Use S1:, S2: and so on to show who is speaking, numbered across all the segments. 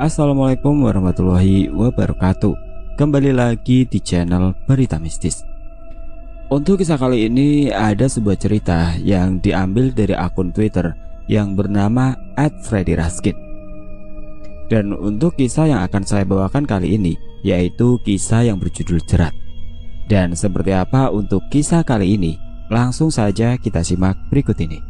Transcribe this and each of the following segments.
S1: Assalamualaikum warahmatullahi wabarakatuh. Kembali lagi di channel Berita Mistis. Untuk kisah kali ini ada sebuah cerita yang diambil dari akun Twitter yang bernama @freddy_raskin. Dan untuk kisah yang akan saya bawakan kali ini yaitu kisah yang berjudul Jerat. Dan seperti apa untuk kisah kali ini Langsung saja kita simak berikut ini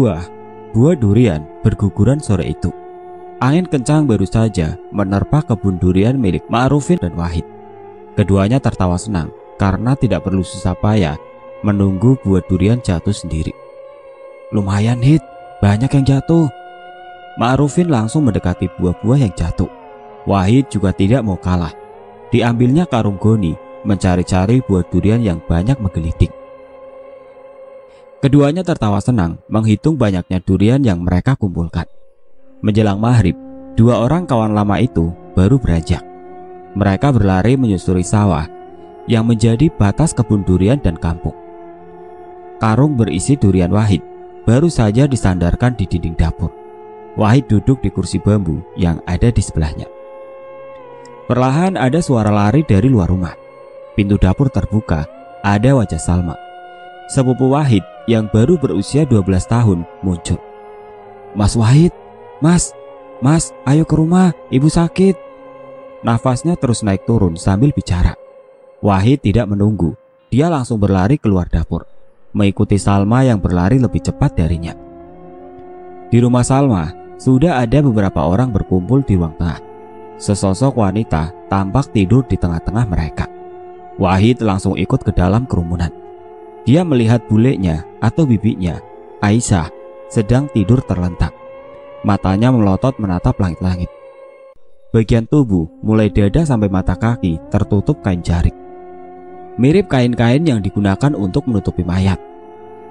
S1: Buah, buah durian berguguran sore itu. Angin kencang baru saja menerpa kebun durian milik Ma'rufin dan Wahid. Keduanya tertawa senang karena tidak perlu susah payah menunggu buah durian jatuh sendiri. Lumayan hit, banyak yang jatuh. Ma'rufin langsung mendekati buah-buah yang jatuh. Wahid juga tidak mau kalah. Diambilnya karung goni mencari-cari buah durian yang banyak menggelitik. Keduanya tertawa senang menghitung banyaknya durian yang mereka kumpulkan. Menjelang maghrib, dua orang kawan lama itu baru beranjak. Mereka berlari menyusuri sawah yang menjadi batas kebun durian dan kampung. Karung berisi durian Wahid baru saja disandarkan di dinding dapur. Wahid duduk di kursi bambu yang ada di sebelahnya. Perlahan ada suara lari dari luar rumah. Pintu dapur terbuka, ada wajah Salma. Sepupu Wahid yang baru berusia 12 tahun muncul. Mas Wahid, Mas, Mas, ayo ke rumah, ibu sakit. Nafasnya terus naik turun sambil bicara. Wahid tidak menunggu, dia langsung berlari keluar dapur, mengikuti Salma yang berlari lebih cepat darinya. Di rumah Salma, sudah ada beberapa orang berkumpul di ruang tengah. Sesosok wanita tampak tidur di tengah-tengah mereka. Wahid langsung ikut ke dalam kerumunan. Dia melihat bulenya atau bibinya, Aisyah, sedang tidur terlentak. Matanya melotot menatap langit-langit. Bagian tubuh, mulai dada sampai mata kaki, tertutup kain jarik. Mirip kain-kain yang digunakan untuk menutupi mayat.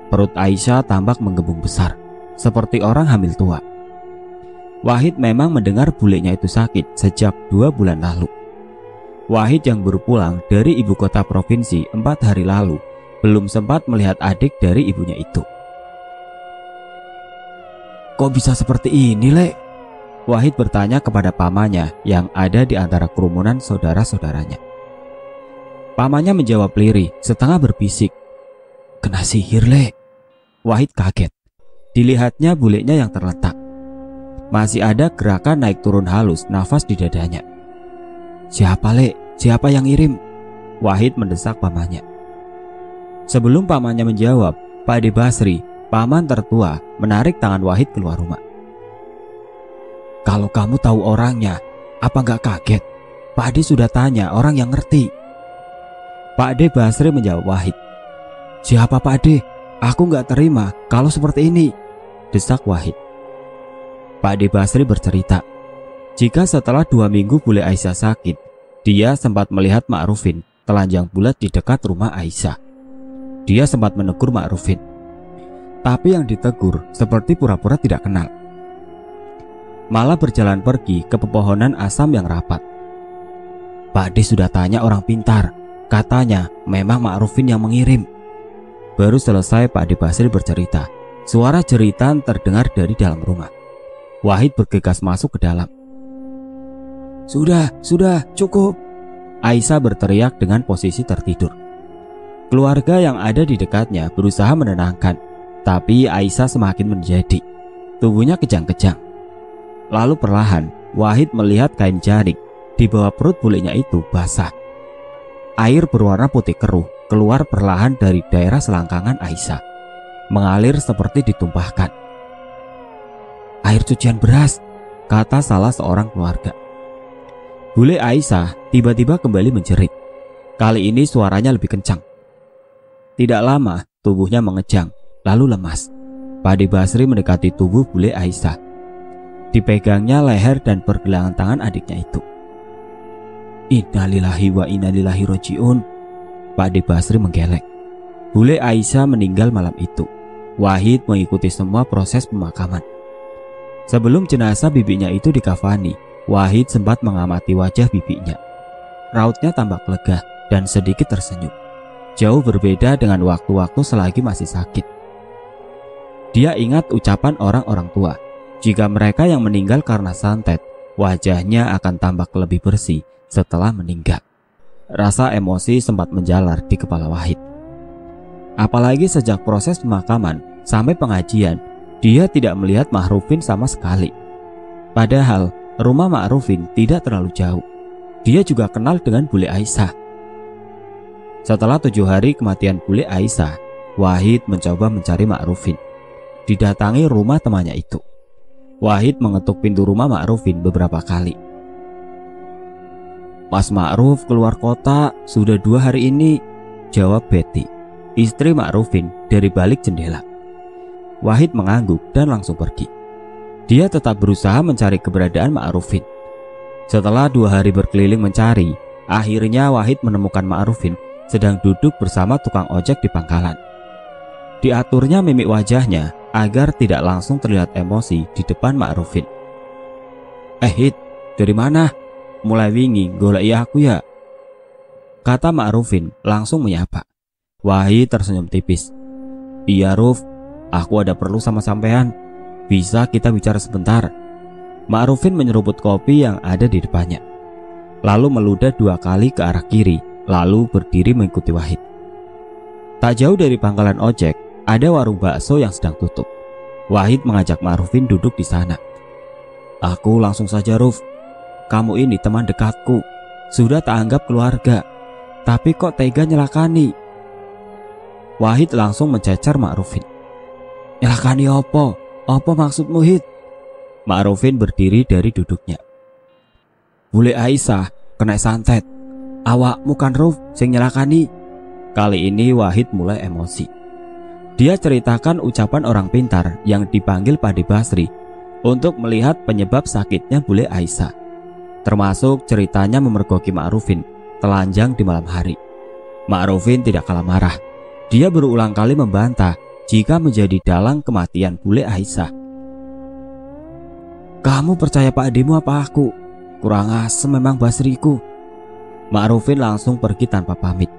S1: Perut Aisyah tampak menggembung besar, seperti orang hamil tua. Wahid memang mendengar bulenya itu sakit sejak dua bulan lalu. Wahid yang baru pulang dari ibu kota provinsi empat hari lalu belum sempat melihat adik dari ibunya itu. Kok bisa seperti ini, Lek? Wahid bertanya kepada pamannya yang ada di antara kerumunan saudara-saudaranya. Pamannya menjawab lirih, setengah berbisik. Kena sihir, Lek. Wahid kaget. Dilihatnya buliknya yang terletak. Masih ada gerakan naik turun halus nafas di dadanya. Siapa, Lek? Siapa yang ngirim? Wahid mendesak pamannya. Sebelum pamannya menjawab, Pak Ade Basri, paman tertua, menarik tangan Wahid keluar rumah. Kalau kamu tahu orangnya, apa nggak kaget? Pak Ade sudah tanya orang yang ngerti. Pak Ade Basri menjawab Wahid. Siapa Pak Ade? Aku nggak terima kalau seperti ini. Desak Wahid. Pak Ade Basri bercerita, jika setelah dua minggu bule Aisyah sakit, dia sempat melihat Ma'rufin telanjang bulat di dekat rumah Aisyah. Dia sempat menegur Ma'rufin. Tapi yang ditegur seperti pura-pura tidak kenal. Malah berjalan pergi ke pepohonan asam yang rapat. Pak D sudah tanya orang pintar. Katanya memang Ma'rufin yang mengirim. Baru selesai Pak D Basri bercerita. Suara jeritan terdengar dari dalam rumah. Wahid bergegas masuk ke dalam. Sudah, sudah, cukup. Aisyah berteriak dengan posisi tertidur. Keluarga yang ada di dekatnya berusaha menenangkan, tapi Aisyah semakin menjadi. Tubuhnya kejang-kejang. Lalu perlahan, Wahid melihat kain jarik di bawah perut bulenya itu basah. Air berwarna putih keruh keluar perlahan dari daerah selangkangan Aisyah, mengalir seperti ditumpahkan. Air cucian beras, kata salah seorang keluarga. Bule Aisyah tiba-tiba kembali menjerit. Kali ini suaranya lebih kencang. Tidak lama, tubuhnya mengejang, lalu lemas. Padi Basri mendekati tubuh bule Aisyah. Dipegangnya leher dan pergelangan tangan adiknya itu. Innalillahi wa innalillahi rojiun. Pak De Basri menggeleng. Bule Aisyah meninggal malam itu. Wahid mengikuti semua proses pemakaman. Sebelum jenazah bibinya itu dikafani, Wahid sempat mengamati wajah bibinya. Rautnya tampak lega dan sedikit tersenyum. Jauh berbeda dengan waktu-waktu selagi masih sakit. Dia ingat ucapan orang-orang tua. Jika mereka yang meninggal karena santet, wajahnya akan tampak lebih bersih setelah meninggal. Rasa emosi sempat menjalar di kepala Wahid. Apalagi sejak proses pemakaman sampai pengajian, dia tidak melihat Mahrufin sama sekali. Padahal rumah Ma'rufin tidak terlalu jauh. Dia juga kenal dengan Bule Aisyah. Setelah tujuh hari kematian Bule Aisyah, Wahid mencoba mencari Ma'rufin. Didatangi rumah temannya itu. Wahid mengetuk pintu rumah Ma'rufin beberapa kali. Mas Ma'ruf keluar kota sudah dua hari ini, jawab Betty, istri Ma'rufin dari balik jendela. Wahid mengangguk dan langsung pergi. Dia tetap berusaha mencari keberadaan Ma'rufin. Setelah dua hari berkeliling mencari, akhirnya Wahid menemukan Ma'rufin sedang duduk bersama tukang ojek di pangkalan. Diaturnya mimik wajahnya agar tidak langsung terlihat emosi di depan Ma'rufin. Eh Hit, dari mana? Mulai wingi golek ya aku ya. Kata Ma'rufin langsung menyapa. Wahid tersenyum tipis. Iya Ruf, aku ada perlu sama sampean. Bisa kita bicara sebentar. Ma'rufin menyeruput kopi yang ada di depannya. Lalu meludah dua kali ke arah kiri, lalu berdiri mengikuti Wahid. Tak jauh dari pangkalan ojek, ada warung bakso yang sedang tutup. Wahid mengajak Marufin duduk di sana. Aku langsung saja Ruf. Kamu ini teman dekatku. Sudah tak anggap keluarga. Tapi kok tega nyelakani? Wahid langsung mencecar Ma'rufin. Nyelakani opo? Opo maksudmu Hid? Ma'rufin berdiri dari duduknya. Bule Aisyah kena santet. Awakmu kan Ruf sing nyelakani. Kali ini Wahid mulai emosi. Dia ceritakan ucapan orang pintar yang dipanggil Padi Basri untuk melihat penyebab sakitnya bule Aisyah. Termasuk ceritanya memergoki Ma'rufin telanjang di malam hari. Ma'rufin tidak kalah marah. Dia berulang kali membantah jika menjadi dalang kematian bule Aisyah. Kamu percaya Pak Adimu apa aku? Kurang asem memang Basriku. Ma'rufin langsung pergi tanpa pamit.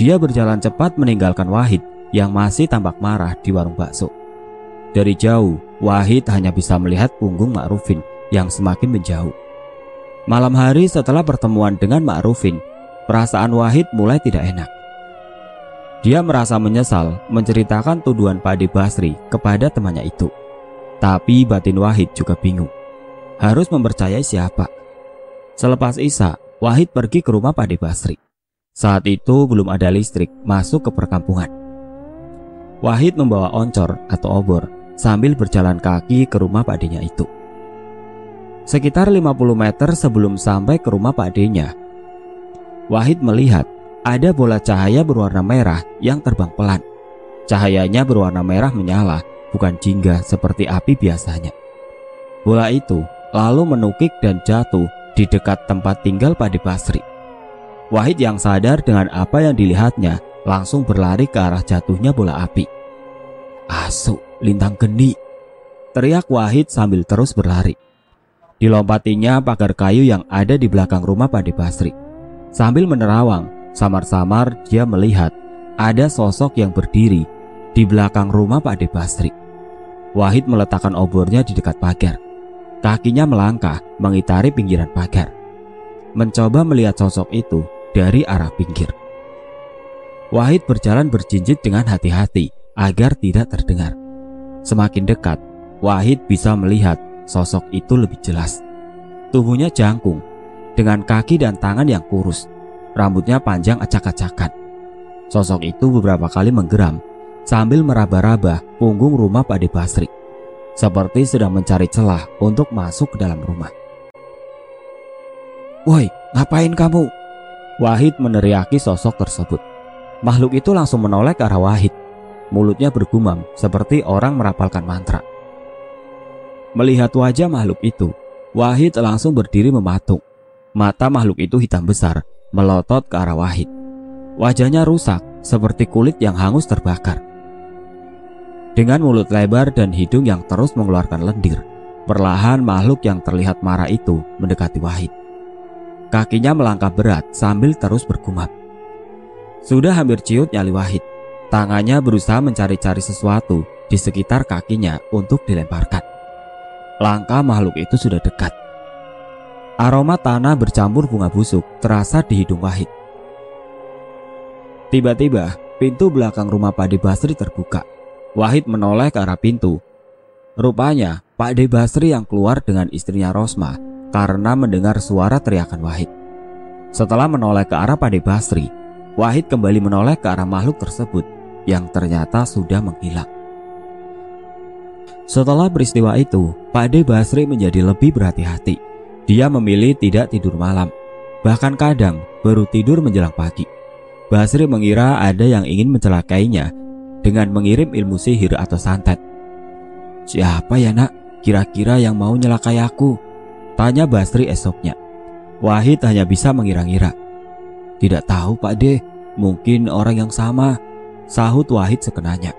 S1: Dia berjalan cepat meninggalkan Wahid yang masih tampak marah di warung bakso. Dari jauh, Wahid hanya bisa melihat punggung Ma'rufin yang semakin menjauh. Malam hari setelah pertemuan dengan Ma'rufin, perasaan Wahid mulai tidak enak. Dia merasa menyesal menceritakan tuduhan Padi Basri kepada temannya itu. Tapi batin Wahid juga bingung. Harus mempercayai siapa? Selepas Isa, Wahid pergi ke rumah Padi Basri. Saat itu belum ada listrik masuk ke perkampungan. Wahid membawa oncor atau obor sambil berjalan kaki ke rumah Pak pakdenya itu. Sekitar 50 meter sebelum sampai ke rumah Pak pakdenya, Wahid melihat ada bola cahaya berwarna merah yang terbang pelan. Cahayanya berwarna merah menyala, bukan jingga seperti api biasanya. Bola itu lalu menukik dan jatuh di dekat tempat tinggal Pak Basri. Wahid yang sadar dengan apa yang dilihatnya langsung berlari ke arah jatuhnya bola api. Asu, lintang geni. Teriak Wahid sambil terus berlari. Dilompatinya pagar kayu yang ada di belakang rumah Padi Basri. Sambil menerawang, samar-samar dia melihat ada sosok yang berdiri di belakang rumah Pak Basri. Wahid meletakkan obornya di dekat pagar. Kakinya melangkah mengitari pinggiran pagar. Mencoba melihat sosok itu dari arah pinggir. Wahid berjalan berjinjit dengan hati-hati agar tidak terdengar. Semakin dekat, Wahid bisa melihat sosok itu lebih jelas. Tubuhnya jangkung, dengan kaki dan tangan yang kurus, rambutnya panjang acak-acakan. Sosok itu beberapa kali menggeram sambil meraba-raba punggung rumah Pak Basri, seperti sedang mencari celah untuk masuk ke dalam rumah. Woi, ngapain kamu? Wahid meneriaki sosok tersebut. Makhluk itu langsung menoleh ke arah Wahid. Mulutnya bergumam seperti orang merapalkan mantra. Melihat wajah makhluk itu, Wahid langsung berdiri mematung. mata makhluk itu hitam besar, melotot ke arah Wahid. Wajahnya rusak, seperti kulit yang hangus terbakar. Dengan mulut lebar dan hidung yang terus mengeluarkan lendir, perlahan makhluk yang terlihat marah itu mendekati Wahid. Kakinya melangkah berat sambil terus bergumam. Sudah hampir ciut nyali Wahid. Tangannya berusaha mencari-cari sesuatu di sekitar kakinya untuk dilemparkan. Langkah makhluk itu sudah dekat. Aroma tanah bercampur bunga busuk terasa di hidung Wahid. Tiba-tiba, pintu belakang rumah Pak De Basri terbuka. Wahid menoleh ke arah pintu. Rupanya, Pak De Basri yang keluar dengan istrinya Rosma karena mendengar suara teriakan Wahid. Setelah menoleh ke arah Pak De Basri, Wahid kembali menoleh ke arah makhluk tersebut yang ternyata sudah menghilang. Setelah peristiwa itu, Pak De Basri menjadi lebih berhati-hati. Dia memilih tidak tidur malam, bahkan kadang baru tidur menjelang pagi. Basri mengira ada yang ingin mencelakainya dengan mengirim ilmu sihir atau santet. Siapa ya nak, kira-kira yang mau nyelakai aku? Tanya Basri esoknya. Wahid hanya bisa mengira-ngira. Tidak tahu Pak De, mungkin orang yang sama, sahut Wahid sekenanya.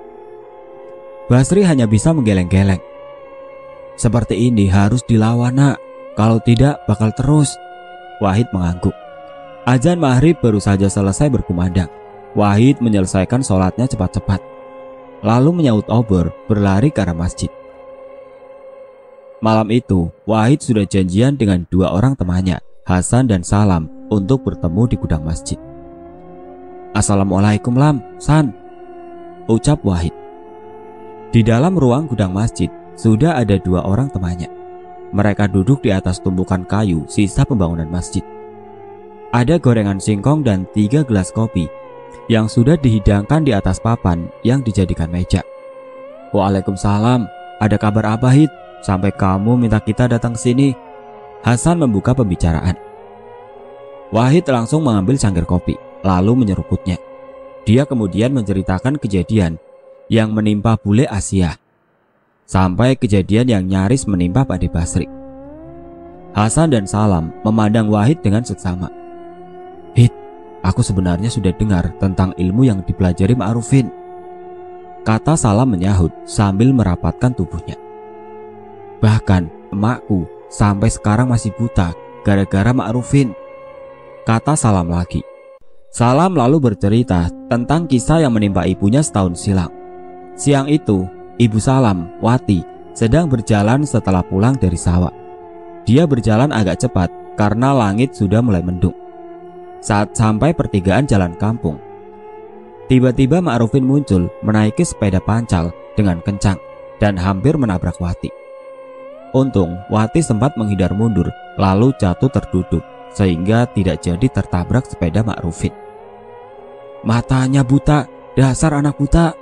S1: Basri hanya bisa menggeleng-geleng. Seperti ini harus dilawan nak, kalau tidak bakal terus. Wahid mengangguk. Ajan maghrib baru saja selesai berkumandang. Wahid menyelesaikan sholatnya cepat-cepat. Lalu menyaut obor berlari ke arah masjid. Malam itu, Wahid sudah janjian dengan dua orang temannya, Hasan dan Salam, untuk bertemu di gudang masjid. Assalamualaikum Lam, San, ucap Wahid. Di dalam ruang gudang masjid sudah ada dua orang temannya. Mereka duduk di atas tumpukan kayu sisa pembangunan masjid. Ada gorengan singkong dan tiga gelas kopi yang sudah dihidangkan di atas papan yang dijadikan meja. Waalaikumsalam, ada kabar apa Hid? Sampai kamu minta kita datang ke sini. Hasan membuka pembicaraan. Wahid langsung mengambil cangkir kopi, lalu menyeruputnya. Dia kemudian menceritakan kejadian yang menimpa bule Asia, sampai kejadian yang nyaris menimpa Pak Basri. Hasan dan Salam memandang Wahid dengan seksama. Aku sebenarnya sudah dengar tentang ilmu yang dipelajari Ma'rufin. Kata Salam menyahut sambil merapatkan tubuhnya. Bahkan emakku sampai sekarang masih buta gara-gara Ma'rufin. Kata Salam lagi. Salam lalu bercerita tentang kisah yang menimpa ibunya setahun silam. Siang itu, Ibu Salam, Wati, sedang berjalan setelah pulang dari sawah. Dia berjalan agak cepat karena langit sudah mulai mendung. Saat sampai pertigaan jalan kampung, tiba-tiba Ma'rufin muncul menaiki sepeda pancal dengan kencang dan hampir menabrak Wati. Untung, Wati sempat menghindar mundur lalu jatuh terduduk sehingga tidak jadi tertabrak sepeda Ma'rufin. Matanya buta, dasar anak buta.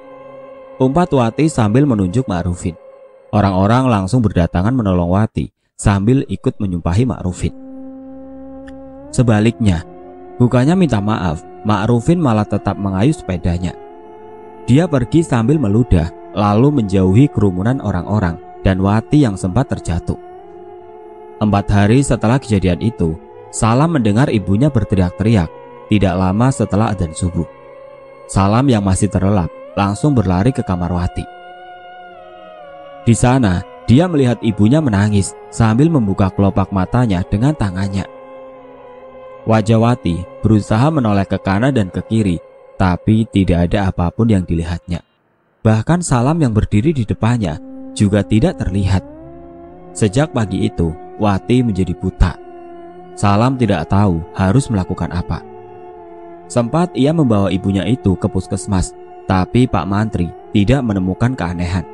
S1: Umpat Wati sambil menunjuk Ma'rufin. Orang-orang langsung berdatangan menolong Wati sambil ikut menyumpahi Ma'rufin. Sebaliknya, bukannya minta maaf, Ma'rufin malah tetap mengayuh sepedanya. Dia pergi sambil meludah, lalu menjauhi kerumunan orang-orang dan Wati yang sempat terjatuh. Empat hari setelah kejadian itu, Salam mendengar ibunya berteriak-teriak tidak lama setelah adzan subuh. Salam yang masih terlelap langsung berlari ke kamar Wati. Di sana, dia melihat ibunya menangis sambil membuka kelopak matanya dengan tangannya. Wajah Wati berusaha menoleh ke kanan dan ke kiri, tapi tidak ada apa pun yang dilihatnya. Bahkan Salam yang berdiri di depannya juga tidak terlihat. Sejak pagi itu, Wati menjadi buta. Salam tidak tahu harus melakukan apa. Sempat ia membawa ibunya itu ke puskesmas, tapi Pak Mantri tidak menemukan keanehan.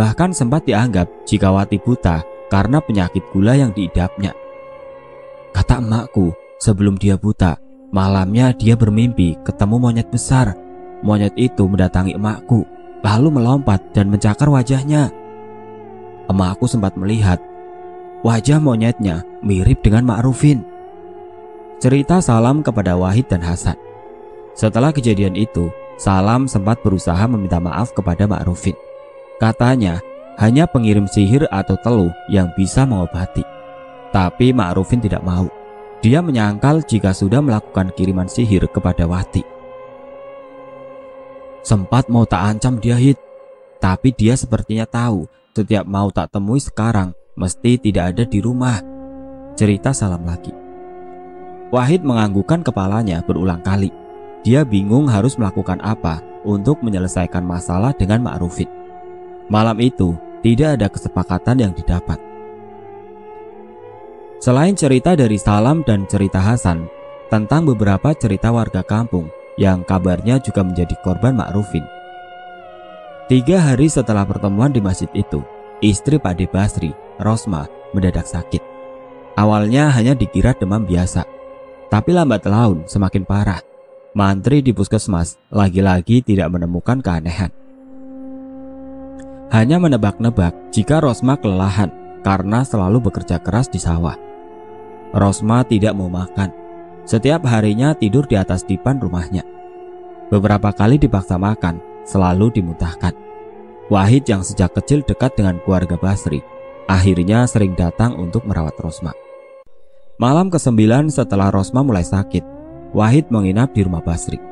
S1: Bahkan sempat dianggap jika Wati buta karena penyakit gula yang diidapnya. Kata emakku, sebelum dia buta, malamnya dia bermimpi ketemu monyet besar. Monyet itu mendatangi emakku, lalu melompat dan mencakar wajahnya. Emakku sempat melihat Wajah monyetnya mirip dengan Ma'rufin. Cerita Salam kepada Wahid dan Hasan. Setelah kejadian itu, Salam sempat berusaha meminta maaf kepada Ma'rufin. Katanya, hanya pengirim sihir atau teluh yang bisa mengobati. Tapi Ma'rufin tidak mau. Dia menyangkal jika sudah melakukan kiriman sihir kepada Wati. Sempat mau tak ancam dia hit, tapi dia sepertinya tahu setiap mau tak temui sekarang mesti tidak ada di rumah. Cerita salam lagi. Wahid menganggukkan kepalanya berulang kali. Dia bingung harus melakukan apa untuk menyelesaikan masalah dengan Ma'rufid. Malam itu, tidak ada kesepakatan yang didapat. Selain cerita dari Salam dan cerita Hasan tentang beberapa cerita warga kampung yang kabarnya juga menjadi korban Ma'rufin. Tiga hari setelah pertemuan di masjid itu, istri Pak De Basri, Rosma, mendadak sakit. Awalnya hanya dikira demam biasa, tapi lambat laun semakin parah. Mantri di puskesmas lagi-lagi tidak menemukan keanehan. Hanya menebak-nebak jika Rosma kelelahan karena selalu bekerja keras di sawah. Rosma tidak mau makan. Setiap harinya tidur di atas dipan rumahnya. Beberapa kali dipaksa makan, selalu dimuntahkan. Wahid yang sejak kecil dekat dengan keluarga Basri, akhirnya sering datang untuk merawat Rosma. Malam ke-9 setelah Rosma mulai sakit, Wahid menginap di rumah Basri.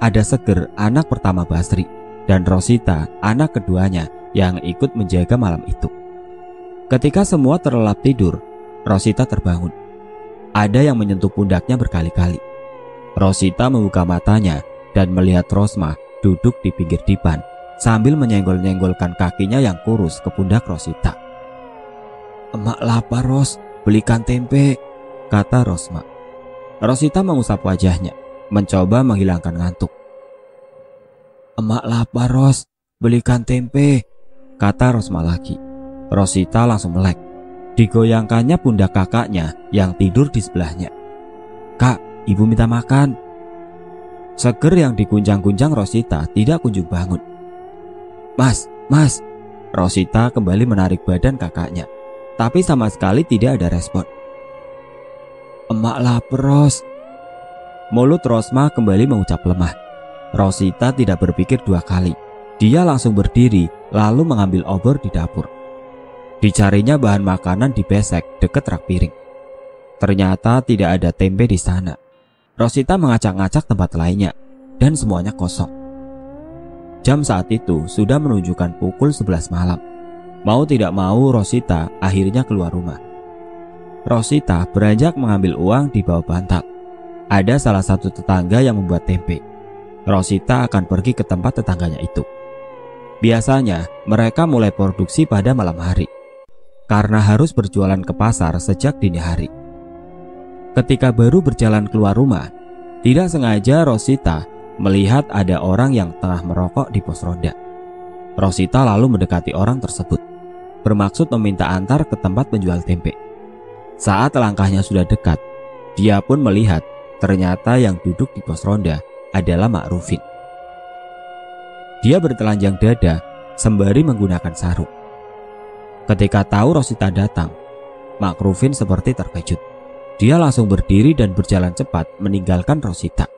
S1: Ada Seger, anak pertama Basri, dan Rosita, anak keduanya yang ikut menjaga malam itu. Ketika semua terlelap tidur, Rosita terbangun. Ada yang menyentuh pundaknya berkali-kali. Rosita membuka matanya dan melihat Rosma duduk di pinggir dipan sambil menyenggol-nyenggolkan kakinya yang kurus ke pundak Rosita. Emak lapar Ros, belikan tempe, kata Rosma. Rosita mengusap wajahnya, mencoba menghilangkan ngantuk. Emak lapar, Ros. Belikan tempe, kata Rosma lagi. Rosita langsung melek. Digoyangkannya pundak kakaknya yang tidur di sebelahnya. Kak, ibu minta makan. Seger yang digunjang-gunjang Rosita tidak kunjung bangun. Mas, mas. Rosita kembali menarik badan kakaknya. Tapi sama sekali tidak ada respon. Emak lapar, Ros. Mulut Rosma kembali mengucap lemah. Rosita tidak berpikir dua kali. Dia langsung berdiri, lalu mengambil obor di dapur. Dicarinya bahan makanan di besek dekat rak piring. Ternyata tidak ada tempe di sana. Rosita mengacak-ngacak tempat lainnya, dan semuanya kosong. Jam saat itu sudah menunjukkan pukul 11 malam. Mau tidak mau Rosita akhirnya keluar rumah. Rosita beranjak mengambil uang di bawah bantal. Ada salah satu tetangga yang membuat tempe. Rosita akan pergi ke tempat tetangganya itu. Biasanya mereka mulai produksi pada malam hari karena harus berjualan ke pasar sejak dini hari. Ketika baru berjalan keluar rumah, tidak sengaja Rosita melihat ada orang yang tengah merokok di pos ronda. Rosita lalu mendekati orang tersebut, bermaksud meminta antar ke tempat penjual tempe. Saat langkahnya sudah dekat, dia pun melihat ternyata yang duduk di pos ronda adalah Ma'rufin. Dia bertelanjang dada sembari menggunakan sarung. Ketika tahu Rosita datang, Ma'rufin seperti terkejut. Dia langsung berdiri dan berjalan cepat meninggalkan Rosita.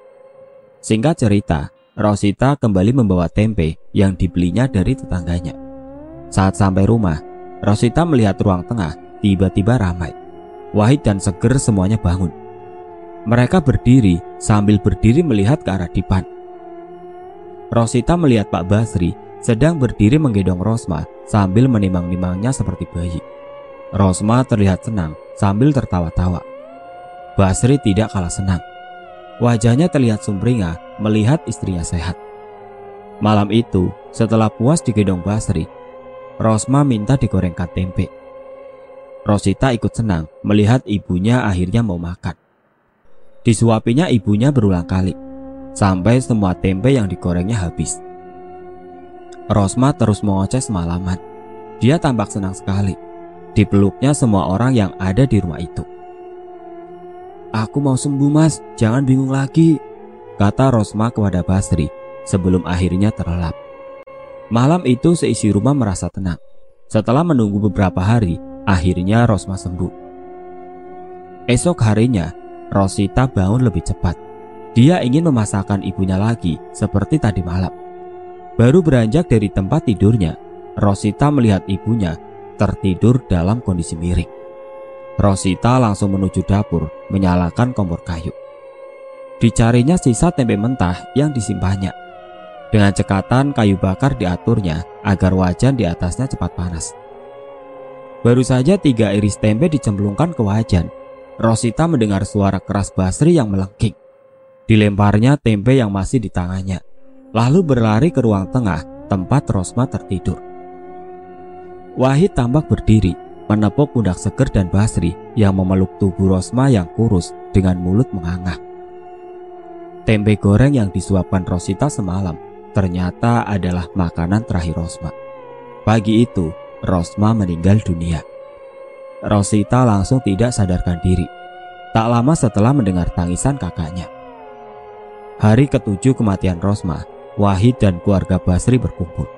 S1: Singkat cerita, Rosita kembali membawa tempe yang dibelinya dari tetangganya. Saat sampai rumah, Rosita melihat ruang tengah tiba-tiba ramai. Wahid dan Seger semuanya bangun. Mereka berdiri sambil berdiri melihat ke arah dipan. Rosita melihat Pak Basri sedang berdiri menggendong Rosma sambil menimang-nimangnya seperti bayi. Rosma terlihat senang sambil tertawa-tawa. Basri tidak kalah senang. Wajahnya terlihat sumringah melihat istrinya sehat. Malam itu, setelah puas digendong Basri, Rosma minta digorengkan tempe. Rosita ikut senang melihat ibunya akhirnya mau makan. Disuapinya ibunya berulang kali, sampai semua tempe yang digorengnya habis. Rosma terus mengoceh semalaman. Dia tampak senang sekali. Dipeluknya semua orang yang ada di rumah itu. Aku mau sembuh mas, jangan bingung lagi, kata Rosma kepada Basri sebelum akhirnya terlelap. Malam itu seisi rumah merasa tenang. Setelah menunggu beberapa hari, Akhirnya Rosma sembuh. Esok harinya, Rosita bangun lebih cepat. Dia ingin memasakkan ibunya lagi seperti tadi malam. Baru beranjak dari tempat tidurnya, Rosita melihat ibunya tertidur dalam kondisi miring. Rosita langsung menuju dapur menyalakan kompor kayu. Dicarinya sisa tempe mentah yang disimpannya. Dengan cekatan kayu bakar diaturnya agar wajan di atasnya cepat panas. Baru saja tiga iris tempe dicemplungkan ke wajan. Rosita mendengar suara keras Basri yang melengking. Dilemparnya tempe yang masih di tangannya. Lalu berlari ke ruang tengah tempat Rosma tertidur. Wahid tampak berdiri, menepuk pundak seger dan Basri yang memeluk tubuh Rosma yang kurus dengan mulut menganga. Tempe goreng yang disuapkan Rosita semalam ternyata adalah makanan terakhir Rosma. Pagi itu, Rosma meninggal dunia. Rosita langsung tidak sadarkan diri. Tak lama setelah mendengar tangisan kakaknya. Hari ketujuh kematian Rosma, Wahid dan keluarga Basri berkumpul.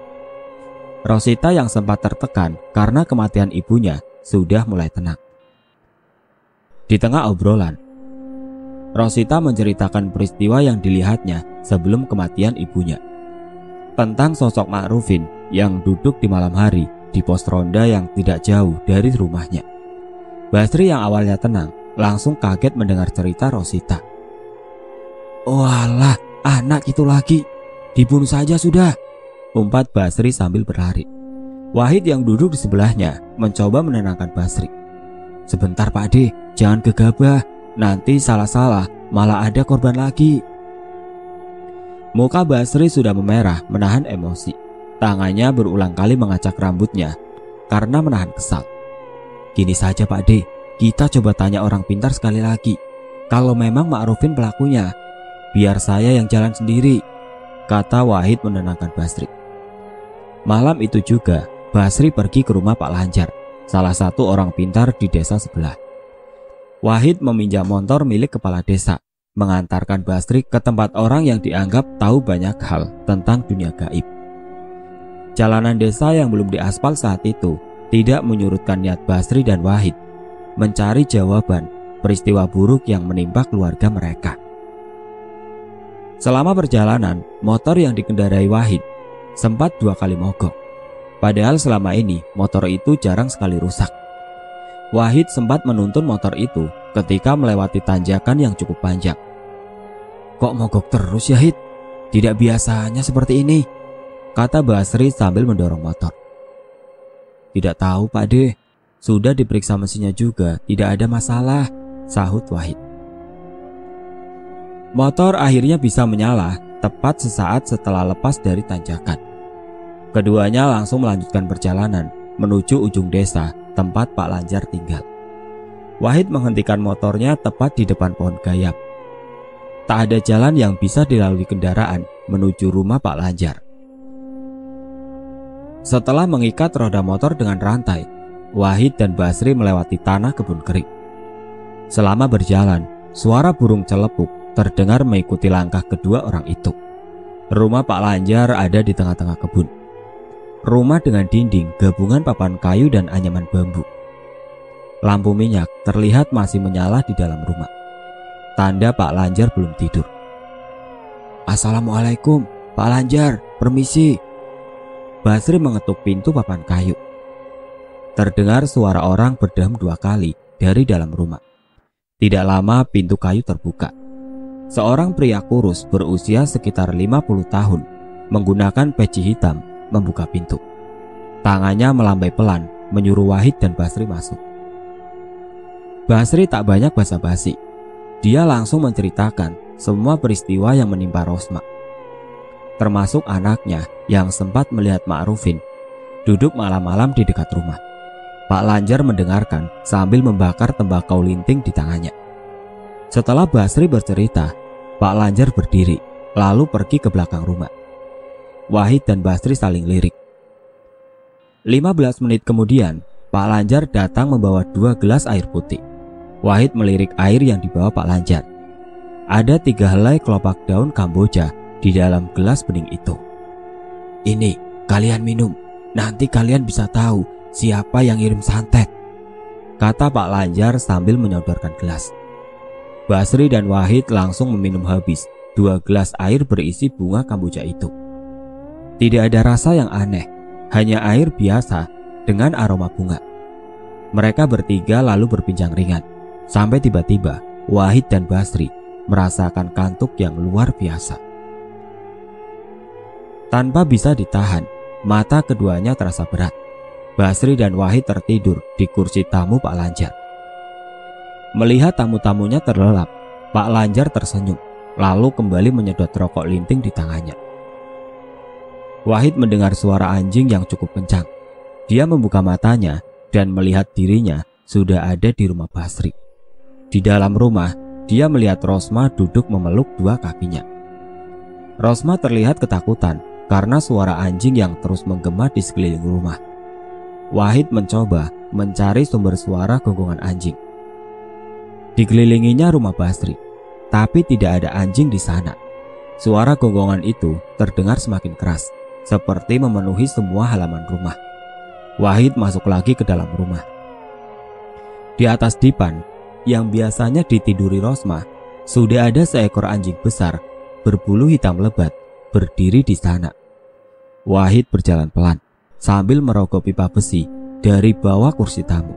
S1: Rosita yang sempat tertekan karena kematian ibunya sudah mulai tenang. Di tengah obrolan, Rosita menceritakan peristiwa yang dilihatnya sebelum kematian ibunya. Tentang sosok Ma'rufin yang duduk di malam hari di pos ronda yang tidak jauh dari rumahnya. Basri yang awalnya tenang langsung kaget mendengar cerita Rosita. Walah, anak itu lagi. Dibunuh saja sudah umpat Basri sambil berlari. Wahid yang duduk di sebelahnya mencoba menenangkan Basri. Sebentar Pak De, jangan gegabah, nanti salah-salah malah ada korban lagi. Muka Basri sudah memerah menahan emosi. Tangannya berulang kali mengacak rambutnya karena menahan kesal. Gini saja Pak De, kita coba tanya orang pintar sekali lagi. Kalau memang Ma'rufin pelakunya, biar saya yang jalan sendiri, kata Wahid menenangkan Basri. Malam itu juga, Basri pergi ke rumah Pak Lanjar, salah satu orang pintar di desa sebelah. Wahid meminjam motor milik kepala desa, mengantarkan Basri ke tempat orang yang dianggap tahu banyak hal tentang dunia gaib. Jalanan desa yang belum diaspal saat itu tidak menyurutkan niat Basri dan Wahid mencari jawaban peristiwa buruk yang menimpa keluarga mereka. Selama perjalanan, motor yang dikendarai Wahid sempat dua kali mogok. Padahal selama ini motor itu jarang sekali rusak. Wahid sempat menuntun motor itu ketika melewati tanjakan yang cukup panjang. Kok mogok terus ya Hid? Tidak biasanya seperti ini, kata Basri sambil mendorong motor. Tidak tahu Pak De, sudah diperiksa mesinnya juga, tidak ada masalah, sahut Wahid. Motor akhirnya bisa menyala tepat sesaat setelah lepas dari tanjakan. Keduanya langsung melanjutkan perjalanan menuju ujung desa tempat Pak Lanjar tinggal. Wahid menghentikan motornya tepat di depan pohon gayam. Tak ada jalan yang bisa dilalui kendaraan menuju rumah Pak Lanjar. Setelah mengikat roda motor dengan rantai, Wahid dan Basri melewati tanah kebun kering. Selama berjalan, suara burung celepuk terdengar mengikuti langkah kedua orang itu. Rumah Pak Lanjar ada di tengah-tengah kebun. Rumah dengan dinding gabungan papan kayu dan anyaman bambu. Lampu minyak terlihat masih menyala di dalam rumah. Tanda Pak Lanjar belum tidur. Assalamualaikum, Pak Lanjar, permisi. Basri mengetuk pintu papan kayu. Terdengar suara orang berdam dua kali dari dalam rumah. Tidak lama pintu kayu terbuka. Seorang pria kurus berusia sekitar 50 tahun menggunakan peci hitam membuka pintu. Tangannya melambai pelan menyuruh Wahid dan Basri masuk. Basri tak banyak basa-basi. Dia langsung menceritakan semua peristiwa yang menimpa Rosma. Termasuk anaknya yang sempat melihat Ma'rufin duduk malam-malam di dekat rumah. Pak Lanjar mendengarkan sambil membakar tembakau linting di tangannya. Setelah Basri bercerita, Pak Lanjar berdiri, lalu pergi ke belakang rumah. Wahid dan Basri saling lirik. 15 menit kemudian, Pak Lanjar datang membawa dua gelas air putih. Wahid melirik air yang dibawa Pak Lanjar. Ada tiga helai kelopak daun Kamboja di dalam gelas bening itu. Ini, kalian minum. Nanti kalian bisa tahu siapa yang ngirim santet. Kata Pak Lanjar sambil menyodorkan gelas. Basri dan Wahid langsung meminum habis dua gelas air berisi bunga kamboja itu. Tidak ada rasa yang aneh, hanya air biasa dengan aroma bunga. Mereka bertiga lalu berbincang ringan, sampai tiba-tiba Wahid dan Basri merasakan kantuk yang luar biasa. Tanpa bisa ditahan, mata keduanya terasa berat. Basri dan Wahid tertidur di kursi tamu Pak Lanjar. Melihat tamu-tamunya terlelap, Pak Lanjar tersenyum, lalu kembali menyedot rokok linting di tangannya. Wahid mendengar suara anjing yang cukup kencang. Dia membuka matanya dan melihat dirinya sudah ada di rumah Basri. Di dalam rumah, dia melihat Rosma duduk memeluk dua kakinya. Rosma terlihat ketakutan karena suara anjing yang terus menggema di sekeliling rumah. Wahid mencoba mencari sumber suara gonggongan anjing. Dikelilinginya rumah Basri, tapi tidak ada anjing di sana. Suara gonggongan itu terdengar semakin keras, seperti memenuhi semua halaman rumah. Wahid masuk lagi ke dalam rumah. Di atas dipan, yang biasanya ditiduri Rosma, sudah ada seekor anjing besar berbulu hitam lebat berdiri di sana. Wahid berjalan pelan sambil merogoh pipa besi dari bawah kursi tamu.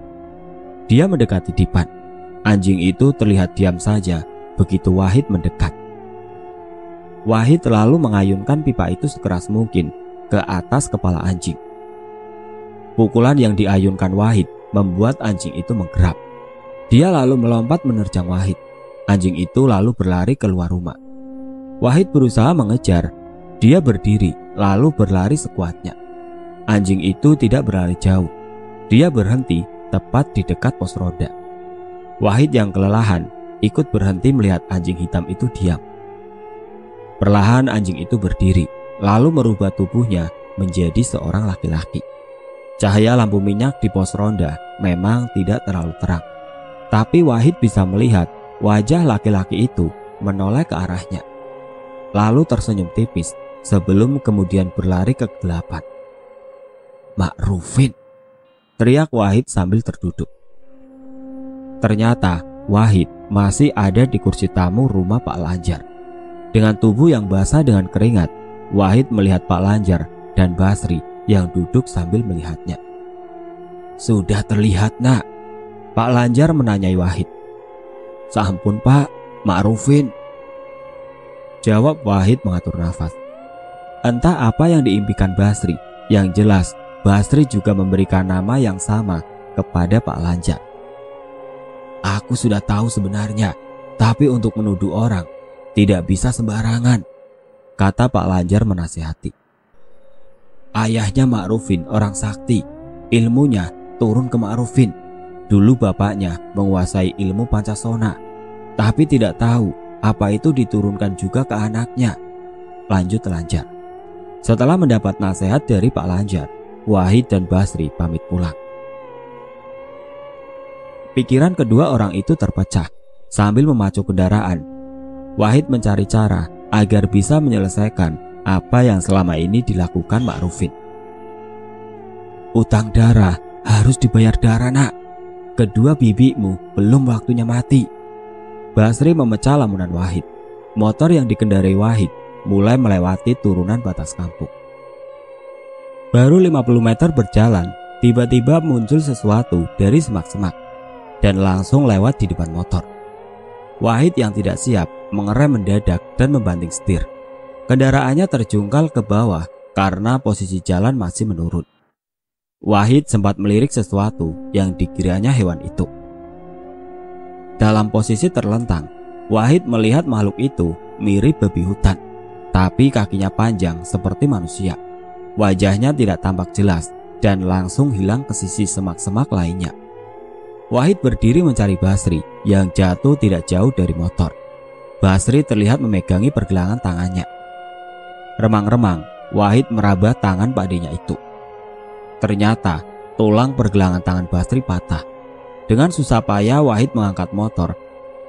S1: Dia mendekati dipan Anjing itu terlihat diam saja begitu Wahid mendekat. Wahid lalu mengayunkan pipa itu sekeras mungkin ke atas kepala anjing. Pukulan yang diayunkan Wahid membuat anjing itu menggerap. Dia lalu melompat menerjang Wahid. Anjing itu lalu berlari keluar rumah. Wahid berusaha mengejar. Dia berdiri lalu berlari sekuatnya. Anjing itu tidak berlari jauh. Dia berhenti tepat di dekat pos roda. Wahid yang kelelahan ikut berhenti melihat anjing hitam itu diam. Perlahan anjing itu berdiri, lalu merubah tubuhnya menjadi seorang laki-laki. Cahaya lampu minyak di pos ronda memang tidak terlalu terang. Tapi Wahid bisa melihat wajah laki-laki itu menoleh ke arahnya. Lalu tersenyum tipis sebelum kemudian berlari ke kegelapan. Makrufin, teriak Wahid sambil terduduk. Ternyata Wahid masih ada di kursi tamu rumah Pak Lanjar. Dengan tubuh yang basah dengan keringat, Wahid melihat Pak Lanjar dan Basri yang duduk sambil melihatnya. Sudah terlihat nak, Pak Lanjar menanyai Wahid. Sampun pak, Ma'rufin. Jawab Wahid mengatur nafas. Entah apa yang diimpikan Basri, yang jelas Basri juga memberikan nama yang sama kepada Pak Lanjar. Aku sudah tahu sebenarnya, tapi untuk menuduh orang tidak bisa sembarangan, kata Pak Lanjar menasihati. Ayahnya Ma'rufin orang sakti, ilmunya turun ke Ma'rufin. Dulu bapaknya menguasai ilmu Pancasona, tapi tidak tahu apa itu diturunkan juga ke anaknya. Lanjut Lanjar. Setelah mendapat nasihat dari Pak Lanjar, Wahid dan Basri pamit pulang. Pikiran kedua orang itu terpecah sambil memacu kendaraan. Wahid mencari cara agar bisa menyelesaikan apa yang selama ini dilakukan Ma'rufin. Utang darah harus dibayar darah nak. Kedua bibimu belum waktunya mati. Basri memecah lamunan Wahid. Motor yang dikendarai Wahid mulai melewati turunan batas kampung. Baru 50 meter berjalan, tiba-tiba muncul sesuatu dari semak-semak dan langsung lewat di depan motor. Wahid yang tidak siap mengerem mendadak dan membanting setir. Kendaraannya terjungkal ke bawah karena posisi jalan masih menurun. Wahid sempat melirik sesuatu yang dikiranya hewan itu. Dalam posisi terlentang, Wahid melihat makhluk itu mirip babi hutan, tapi kakinya panjang seperti manusia. Wajahnya tidak tampak jelas dan langsung hilang ke sisi semak-semak lainnya. Wahid berdiri mencari Basri yang jatuh tidak jauh dari motor. Basri terlihat memegangi pergelangan tangannya. Remang-remang, Wahid meraba tangan pakdenya itu. Ternyata tulang pergelangan tangan Basri patah. Dengan susah payah Wahid mengangkat motor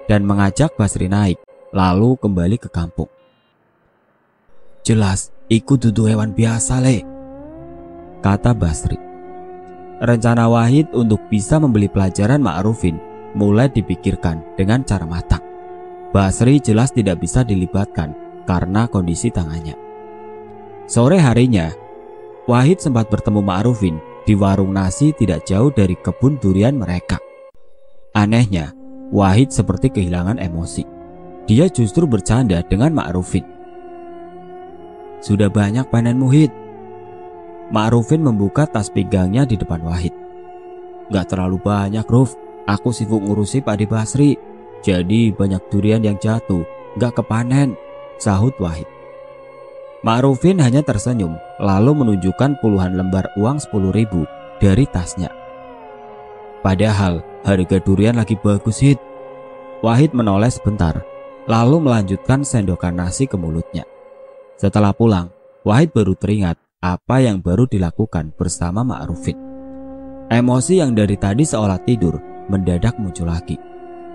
S1: dan mengajak Basri naik, lalu kembali ke kampung. Jelas, ikut duduk hewan biasa, Le. Kata Basri. Rencana Wahid untuk bisa membeli pelajaran Ma'rufin mulai dipikirkan dengan cara matang. Basri jelas tidak bisa dilibatkan karena kondisi tangannya. Sore harinya, Wahid sempat bertemu Ma'rufin di warung nasi tidak jauh dari kebun durian mereka. Anehnya, Wahid seperti kehilangan emosi. Dia justru bercanda dengan Ma'rufin. Sudah banyak panen muhid. Ma'rufin membuka tas pinggangnya di depan Wahid. Gak terlalu banyak, Ruf. Aku sibuk ngurusi Pak Di Basri. Jadi banyak durian yang jatuh, gak kepanen, sahut Wahid. Ma'rufin hanya tersenyum, lalu menunjukkan puluhan lembar uang sepuluh ribu dari tasnya. Padahal harga durian lagi bagus hit. Wahid menoleh sebentar, lalu melanjutkan sendokan nasi ke mulutnya. Setelah pulang, Wahid baru teringat apa yang baru dilakukan bersama Ma'rufin. Emosi yang dari tadi seolah tidur mendadak muncul lagi.